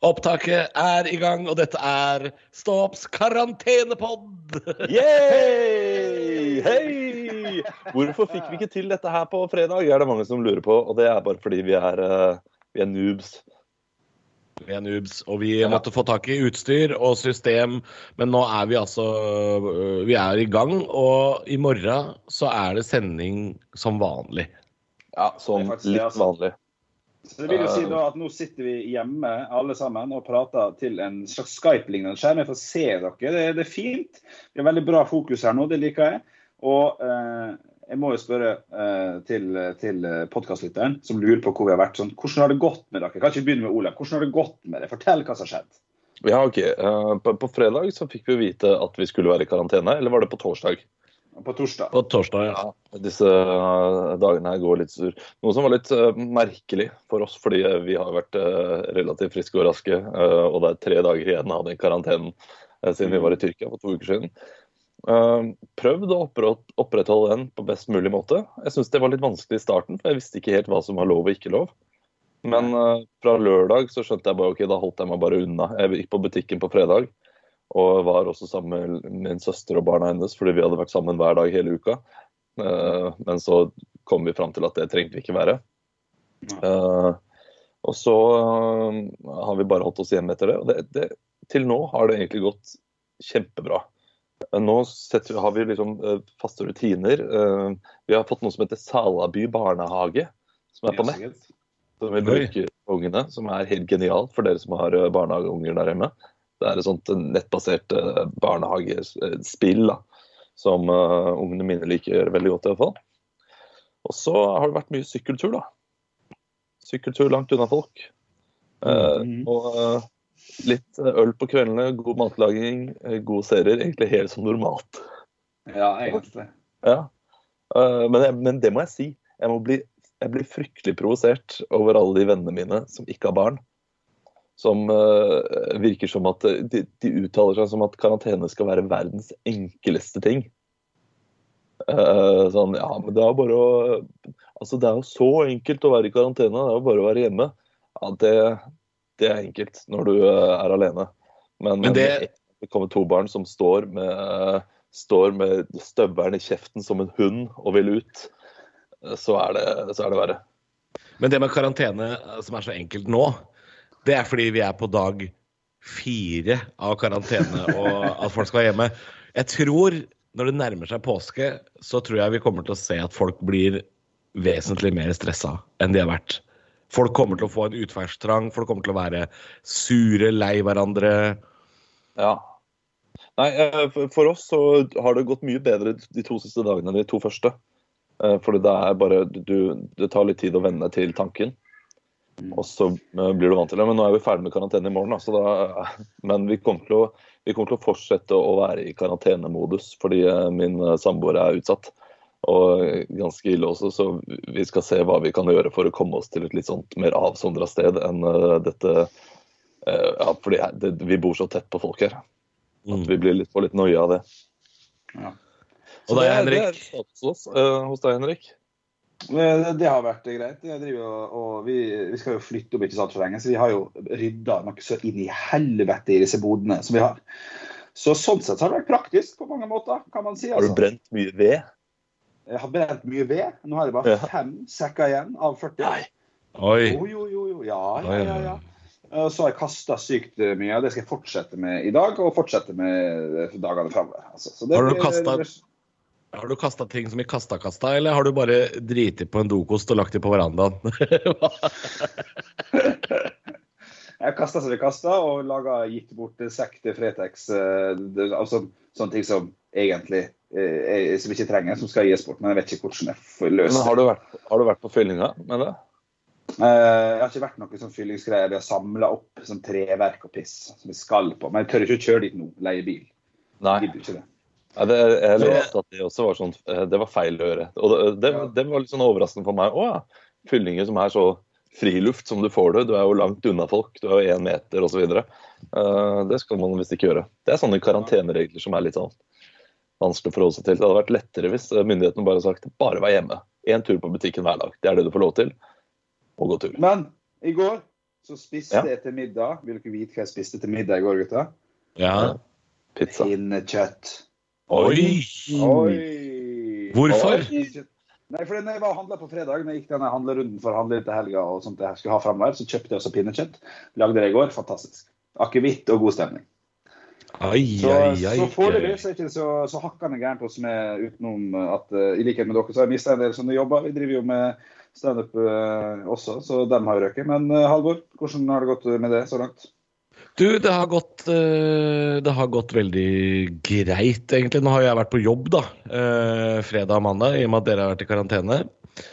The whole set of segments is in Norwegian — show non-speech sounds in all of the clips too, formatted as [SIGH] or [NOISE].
Opptaket er i gang, og dette er Ståps karantenepod! Yay! Hei! Hvorfor fikk vi ikke til dette her på fredag, er det mange som lurer på. Og det er bare fordi vi er, eh, vi er noobs. Vi er noobs, og vi måtte få tak i utstyr og system, men nå er vi altså øh, Vi er i gang, og i morgen så er det sending som vanlig. Ja, sånn er litt altså. vanlig. Så det vil jo si da at Nå sitter vi hjemme alle sammen og prater til en slags Skype-lignende skjerm. Jeg får se dere. Det, det er fint. Vi har veldig bra fokus her nå, det liker jeg. Og eh, jeg må jo spørre eh, til, til podkastlytteren som lurer på hvor vi har vært. Sånn, hvordan har det gått med dere? Kan ikke begynne med Olav. Hvordan har det gått med det? Fortell hva som har skjedd. Ja, ok. Eh, På, på fredag så fikk vi vite at vi skulle være i karantene, eller var det på torsdag? På torsdag. På torsdag, ja. Disse eh, dagene her går litt sur. Noe som var litt uh, merkelig for oss, fordi eh, vi har vært uh, relativt friske og raske. Uh, og det er tre dager igjen av den karantenen siden vi var i Tyrkia for to uker siden. Uh, prøvd å opprettholde den på best mulig måte. Jeg syns det var litt vanskelig i starten, for jeg visste ikke helt hva som var lov og ikke lov. Men fra lørdag så skjønte jeg bare ok, da holdt jeg meg bare unna. Jeg gikk på butikken på fredag og var også sammen med min søster og barna hennes fordi vi hadde vært sammen hver dag hele uka. Eh, men så kom vi fram til at det trengte vi ikke være. Eh, og så eh, har vi bare holdt oss hjemme etter det. Og det, det, til nå har det egentlig gått kjempebra. Nå setter, har vi liksom faste rutiner. Eh, Vi har fått noe som heter Salaby barnehage, som er på nett. Som vi bruker ungene, som er helt genialt for dere som har eh, barnehageunger der hjemme. Det er et sånt nettbasert eh, barnehagespill da, som uh, ungene mine liker veldig godt. i hvert fall. Og så har det vært mye sykkeltur, da. Sykkeltur langt unna folk. Eh, Mhm. Og uh, litt øl på kveldene, god matlaging, gode serier. Egentlig helt som normalt. Ja, egentlig. Ja. Eh, men, men det må jeg si. Jeg, må bli, jeg blir fryktelig provosert over alle de vennene mine som ikke har barn. Som eh, virker som at eh, de, de uttaler seg som at karantene skal være verdens enkleste ting. Eh, sånn, ja, men det er bare å Altså, det er jo så enkelt å være i karantene. Det er jo bare å være hjemme. Ja, det, det er enkelt når du er alene. Men, Men det- det kommer to barn som står med, står med støvelen i kjeften som en hund og vil ut, så er det, så er det verre. Men det med karantene som er så enkelt nå, det er fordi vi er på dag fire av karantene og at folk skal være hjemme. Jeg tror når det nærmer seg påske, så tror jeg vi kommer til å se at folk blir vesentlig mer stressa enn de har vært. Folk kommer til å få en utferdstrang, folk kommer til å være sure, lei hverandre. Ja. Nei, eh, for- oss så har det gått mye bedre de to siste dagene enn de to første. Eh, Fordi det er bare du, Det tar litt tid å venne til tanken. Og så eh, blir du vant til det. Men nå er vi ferdig med karantene i morgen. Altså da, men vi kommer, til å, vi kommer til å fortsette å være i karantenemodus fordi eh, min eh, samboer er utsatt. Og ganske ille også, så vi skal se hva vi kan gjøre for å komme oss til et litt sånt mer avsondra sted enn eh, dette eh, Ja, fordi det, vi bor så tett på folk her. At vi blir litt, får litt noia av det. Ja. Og det er- Henrik? Det er status eh, hos deg, Henrik. Det, har vært greit. Jeg driver, og, og vi, vi skal jo flytte opp ikke sant, for lenge, så vi har jo rydda noe så inn i helvete i disse bodene som vi har. Så sånn sett så har det vært praktisk på mange måter, kan man si. Har du Altså. brent mye ved? Jeg har brent mye ved. Nå har jeg bare Ja. fem sekker igjen av 40. Nei. Oi. Jo, jo, jo. jo. Ja, ja, ja. ja. Så har jeg kasta sykt mye, og det skal jeg fortsette med i dag og fortsette med dagene framover. Altså, Har du blir- kastet- Har du kasta ting som i kasta-kasta, eller har du bare driti på en dokost og lagt det på verandaen? [LAUGHS] Jeg kasta som vi kasta, og laga gitt bort sekk til Fretex. eh, Altså sånne ting som egentlig som vi som ikke trenger, som skal gis bort. Men jeg vet ikke hvordan jeg får løst Men har du vært, har du vært på fyllinga med det? Eh, Jeg har ikke vært noe sånn fyllingsgreier. Vi har samla opp sånn treverk og piss som vi skal på. Men jeg tør ikke å kjøre dit nå. Leie bil. Nei. Gidder ikke det. Ja, det, jeg leste at det også var sånn eh, Det var feil å gjøre. Og det, det, det var litt sånn overraskende for meg. Å ja. Fyllinger som er så friluft som du får det. Du er jo langt unna folk. Du er jo én meter osv. Uh, det skal man visst ikke gjøre. Det er sånne karanteneregler som er litt sånn vanskelig å forholde seg til. Det hadde vært lettere hvis eh, myndighetene bare sagt bare vær hjemme. Én tur på butikken hver dag. Det er det du får lov til. Og gå tur. Men i går så spiste Ja. jeg til middag Vil dere vite hva jeg spiste til middag i går, gutta? Ja. Pizza. Pinnekjøtt. Oi! Oi! Hvorfor? Oi. Nei, for når jeg var handla på fredag, når jeg gikk denne handlerunden for å handle til helga, og sånt jeg skulle ha fremover, så kjøpte jeg også pinnekjøtt. Lagde det i går. Fantastisk. Akevitt og god stemning. Ai, Så, ai, ai. så foreløpig er ikke så, så hakkende gærent hos meg, utenom at uh, i likhet med dere så har jeg mista en del sånne jobber. Vi driver jo med standup uh, også, så dem har jo røket. Men uh, Halvor, hvordan har det gått med det så langt? Du, det har gått eh, Det har gått veldig greit, egentlig. Nå har jeg vært på jobb, da. eh, fredag og mandag, i og med at dere har vært i karantene.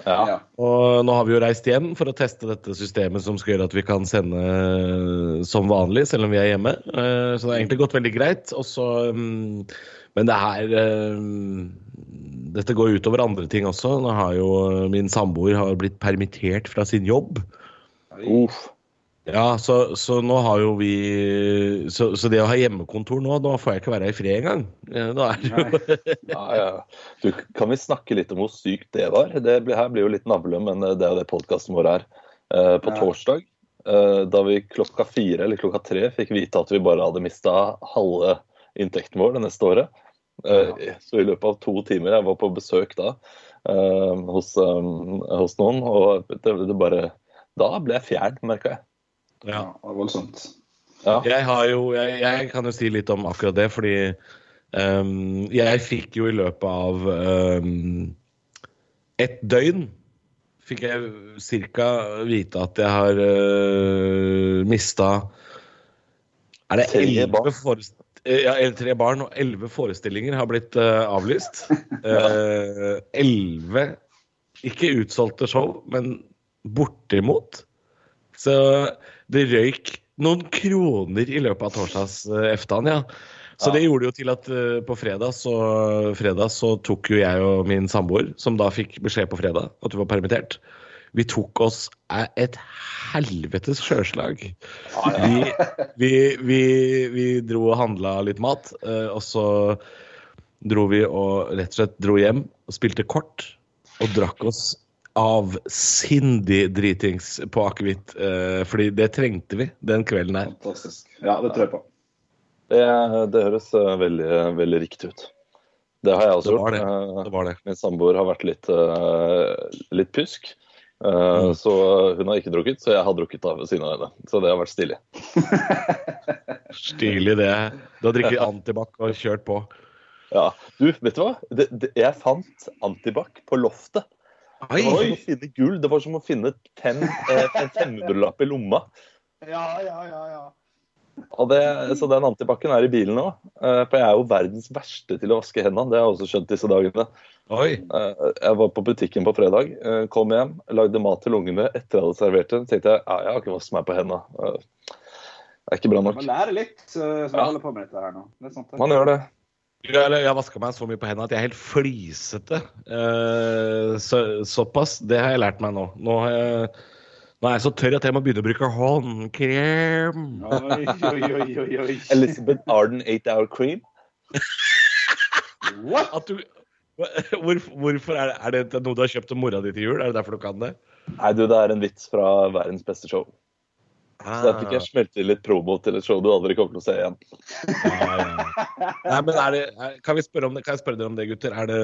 Ja. Og nå har vi jo reist hjem for å teste dette systemet som skal gjøre at vi kan sende eh, som vanlig, selv om vi er hjemme. Så det har egentlig gått veldig greit. Og så, mm, men det her eh, Dette går utover andre ting også. Nå har jo min samboer har blitt permittert fra sin jobb. Uff. Ja, så, så nå har jo vi så, så det å ha hjemmekontor nå, nå får jeg ikke være i fred engang. Da er det jo Ja, ja. Du, kan vi snakke litt om hvor sykt det var? Det blir, her blir jo litt navle, men eh, det er jo det podkasten vår er. Eh, på Ja. torsdag, eh, da vi klokka fire eller klokka tre fikk vite at vi bare hadde mista halve inntekten vår det neste året. Eh, så i løpet av to timer, jeg var på besøk da eh, hos, eh, hos noen, og det, det bare Da ble jeg fjern, merka jeg. Ja. Ja, det var voldsomt. Ja. Jeg har jo jeg, jeg kan jo si litt om akkurat det, fordi um, jeg fikk jo i løpet av um, et døgn fikk jeg ca. vite at jeg har uh, mista Er det elleve barn. forest- eh, ja, tre barn og elleve forestillinger har blitt uh, avlyst. [LAUGHS] Eh, Elleve ikke utsolgte show, men bortimot. Så det røyk noen kroner i løpet av torsdags eh, ja. Så det gjorde jo til at eh, på fredag så, fredag så tok jo jeg og min samboer, som da fikk beskjed på fredag at du var permittert, vi tok oss eh, et helvetes sjøslag. Vi, vi, vi, vi dro og handla litt mat, og så dro vi og rett og slett dro hjem og spilte kort og drakk oss avsindig dritings på akevitt. eh, fordi det trengte vi den kvelden her. Fantastisk. Ja, det tror jeg på. Det, det høres eh, veldig, veldig riktig ut. Det har jeg også Det det. gjort. Eh, Det var det. Min samboer har vært litt, eh, litt pjusk. Uh, Mm. Så hun har ikke drukket, så jeg har drukket av ved siden av henne. Så det har vært stilig. [LAUGHS] [LAUGHS] Stilig, det. Du har vi antibac og kjørt på. Ja. Du, vet du hva? Det, det, jeg fant antibac på loftet. Det var som å finne gull. Det var som å finne eh, en 500-lapp i lomma. Ja, ja, ja. ja. Og det, så den antibacen er i bilen nå. Eh, For jeg er jo verdens verste til å vaske hendene. Det har jeg også skjønt disse dagene. Oi. Eh, Jeg var på butikken på fredag, kom hjem, lagde mat til ungene. Etter jeg hadde servert den tenkte jeg ja, jeg har ikke vasket meg på hendene. Det er ikke bra nok. Man lærer litt som Ja. holder på med dette her nå. Det er sant, det. Man gjør det. Jeg, har vaska meg så mye på hendene at jeg er helt flisete. Eh, så, såpass. Det har jeg lært meg nå. Nå, har jeg, nå er jeg så tørr at jeg må begynne å bruke håndkrem. Oi, oi, oi, oi, oi. Elizabeth Arden 8 Hour Cream. [LAUGHS] What? At du, hvor, hvorfor er det, er det noe du har kjøpt til mora di til jul? Er det derfor du kan det? Nei, du, det er en vits fra verdens beste show. Så der fikk jeg smelte litt promo til et show du aldri kommer til å se igjen. Nei, men er det, er, kan, vi spørre om det, kan jeg spørre dere om det, gutter? Er det,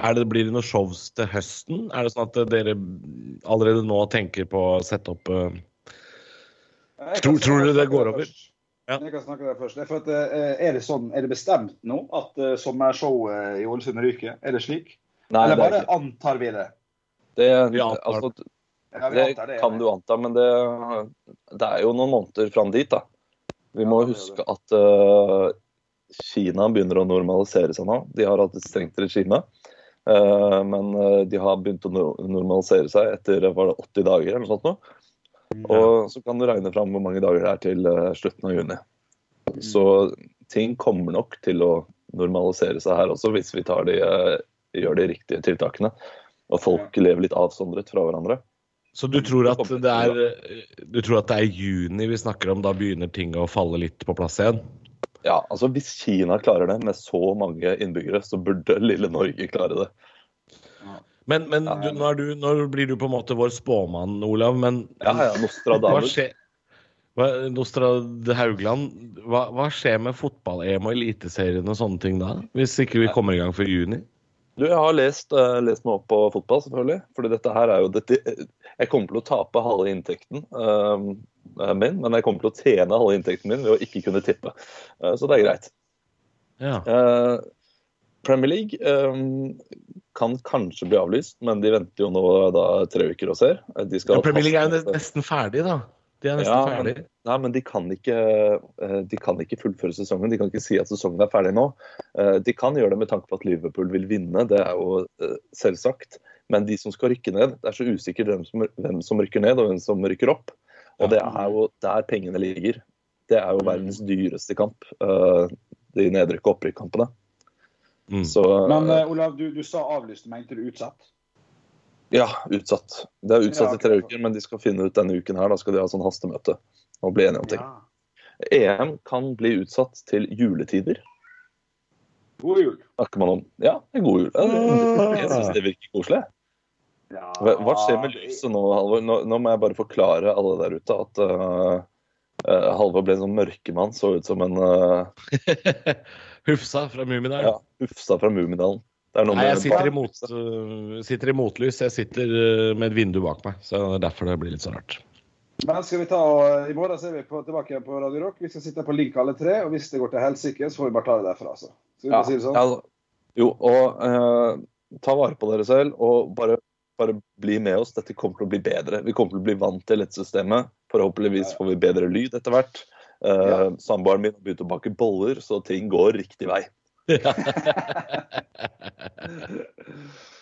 er det, blir det noen shows til høsten? Er det sånn at dere allerede nå tenker på å sette opp uh, Jeg Tror- tror du det går over? Ja. Jeg kan snakke der først. Det for at, eh, er, det sånn, er det bestemt nå at uh, sommershowet i Ålesund ryker? Er det slik? Nei, Eller det, er bare ikke. antar vi det? det, Vi antar. altså, Ja, det det. kan du anta, men det, det er jo noen måneder fram dit. da. Vi må Ja, huske at uh, Kina begynner å normalisere seg nå. De har hatt et strengt regime. Uh, men eh, de har begynt å no- normalisere seg etter var det 80 dager eller noe sånt. nå. Og så kan du regne fram hvor mange dager det er til uh, slutten av juni. Så ting kommer nok til å normalisere seg her også, hvis vi tar de, gjør de riktige tiltakene. Og folk lever litt avsondret fra hverandre. Så du tror, at det er, du tror at det er juni vi snakker om, da begynner ting å falle litt på plass igjen? Ja, altså Hvis Kina klarer det med så mange innbyggere, så burde lille Norge klare det. Men, men du, nå, du, nå, blir du på en måte vår spåmann, Olav. Men ja, ja, hva skjer, hva, Nostrad Haugland, hva, hva skjer med fotball-EM og Eliteserien og sånne ting da? Hvis ikke vi kommer i gang før juni? Du, Jeg har lest, uh, lest, meg opp på fotball, selvfølgelig. Fordi dette her er jo dette, Jeg kommer til å tape halve inntekten uh, min, men jeg kommer til å tjene halve inntekten min ved å ikke kunne tippe. Uh, så det er greit. Ja. Premier League um, kan kanskje bli avlyst, men de venter jo nå da tre uker og ser. Ja, Premier League er jo nesten ferdig, da. De er nesten ja, ferdig. Men, nei, men de kan, ikke, eh, de kan, ikke, fullføre sesongen. De kan ikke si at sesongen er ferdig nå. Eh, de kan gjøre det med tanke på at Liverpool vil vinne, det er jo eh, selvsagt. Men de som skal rykke ned, det er så usikkert hvem som, hvem som rykker ned og hvem som rykker opp. Og det er jo der pengene ligger. Det er jo verdens dyreste kamp, de nedrykk- og opprykkampene. Mm. Så, Men Olav, du, du sa avlyste, mente du utsatt? Ja, utsatt. Det er utsatt i tre uker, men de skal finne ut denne uken her. Da skal de ha sånn hastemøte og bli enige om ting. Ja. EM kan bli utsatt til juletider. God jul. Snakker man om. Ja, en god jul. Jeg syns det virker koselig. Ja, Hva skjer med lyset nå, Halvor? Nå, nå, må jeg bare forklare alle der ute at uh, uh, Halvor ble en sånn mørkemann. Så ut som en uh... [LAUGHS] Hufsa fra Mummidalen. Ja, Hufsa fra Mummidalen. Nei, jeg sitter i, mot, uh, sitter i, motlys. Jeg sitter uh, med et vindu bak meg. Så det er derfor det blir litt så rart. Men skal vi ta, I morgen er vi på, tilbake igjen på Radio Rock. Vi skal sitte på link alle tre. Og hvis det går til helsike, så får vi bare ta det derfra. Altså. Skal vi ja, si det sånn? Ja, jo, og uh, ta vare på dere selv. Og bare, bare, bli med oss. Dette kommer til å bli bedre. Vi kommer til å bli vant til dette systemet. Forhåpentligvis får vi bedre lyd etter hvert. Uh, ja. Samboeren min har begynt å bake boller, så ting går riktig vei. Yeah. [LAUGHS] [LAUGHS]